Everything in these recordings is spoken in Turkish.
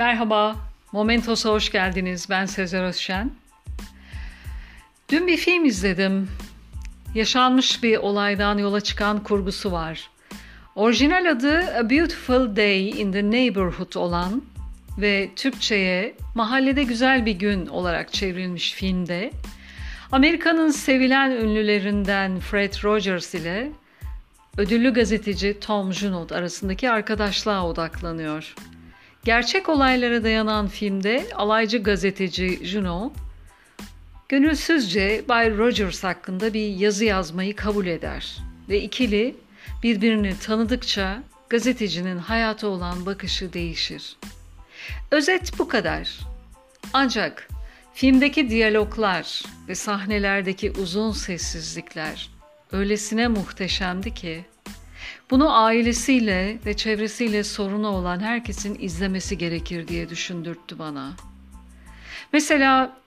Merhaba, Momentos'a hoş geldiniz. Ben Sezer Özşen. Dün bir film izledim. Yaşanmış bir olaydan yola çıkan kurgusu var. Orijinal adı A Beautiful Day in the Neighborhood olan ve Türkçe'ye Mahallede Güzel Bir Gün olarak çevrilmiş filmde Amerika'nın sevilen ünlülerinden Fred Rogers ile ödüllü gazeteci Tom Junod arasındaki arkadaşlığa odaklanıyor. Gerçek olaylara dayanan filmde alaycı gazeteci Juno, gönülsüzce Bay Rogers hakkında bir yazı yazmayı kabul eder ve ikili birbirini tanıdıkça gazetecinin hayata olan bakışı değişir. Özet bu kadar. Ancak filmdeki diyaloglar ve sahnelerdeki uzun sessizlikler öylesine muhteşemdi ki bunu ailesiyle ve çevresiyle sorunu olan herkesin izlemesi gerekir diye düşündürttü bana. Mesela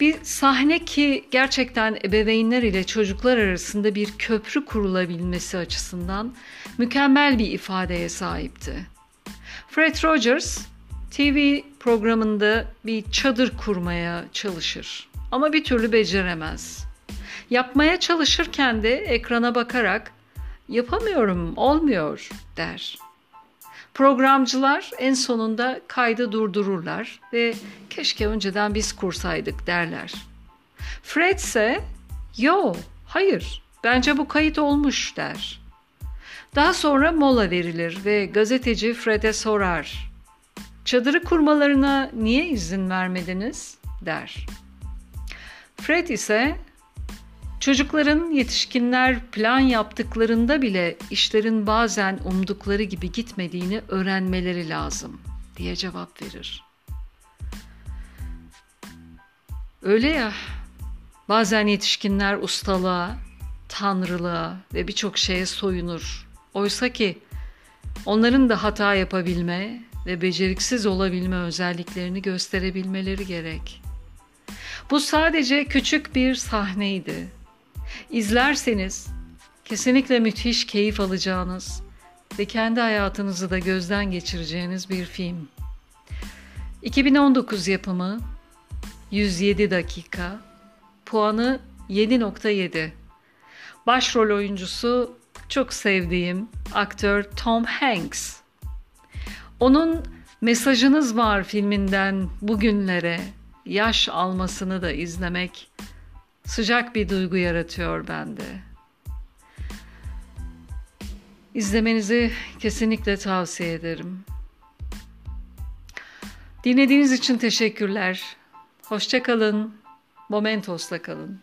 bir sahne ki gerçekten ebeveynler ile çocuklar arasında bir köprü kurulabilmesi açısından mükemmel bir ifadeye sahipti. Fred Rogers TV programında bir çadır kurmaya çalışır ama bir türlü beceremez. Yapmaya çalışırken de ekrana bakarak yapamıyorum, olmuyor der. Programcılar en sonunda kaydı durdururlar ve keşke önceden biz kursaydık derler. Fred ise yo hayır bence bu kayıt olmuş der. Daha sonra mola verilir ve gazeteci Fred'e sorar. Çadırı kurmalarına niye izin vermediniz der. Fred ise Çocukların yetişkinler plan yaptıklarında bile işlerin bazen umdukları gibi gitmediğini öğrenmeleri lazım diye cevap verir. Öyle ya, bazen yetişkinler ustalığa, tanrılığa ve birçok şeye soyunur. Oysa ki onların da hata yapabilme ve beceriksiz olabilme özelliklerini gösterebilmeleri gerek. Bu sadece küçük bir sahneydi İzlerseniz kesinlikle müthiş keyif alacağınız ve kendi hayatınızı da gözden geçireceğiniz bir film. 2019 yapımı 107 dakika, puanı 7.7. Başrol oyuncusu çok sevdiğim aktör Tom Hanks. Onun Mesajınız Var filminden bugünlere yaş almasını da izlemek sıcak bir duygu yaratıyor bende. İzlemenizi kesinlikle tavsiye ederim. Dinlediğiniz için teşekkürler. Hoşçakalın. Momentos'ta kalın.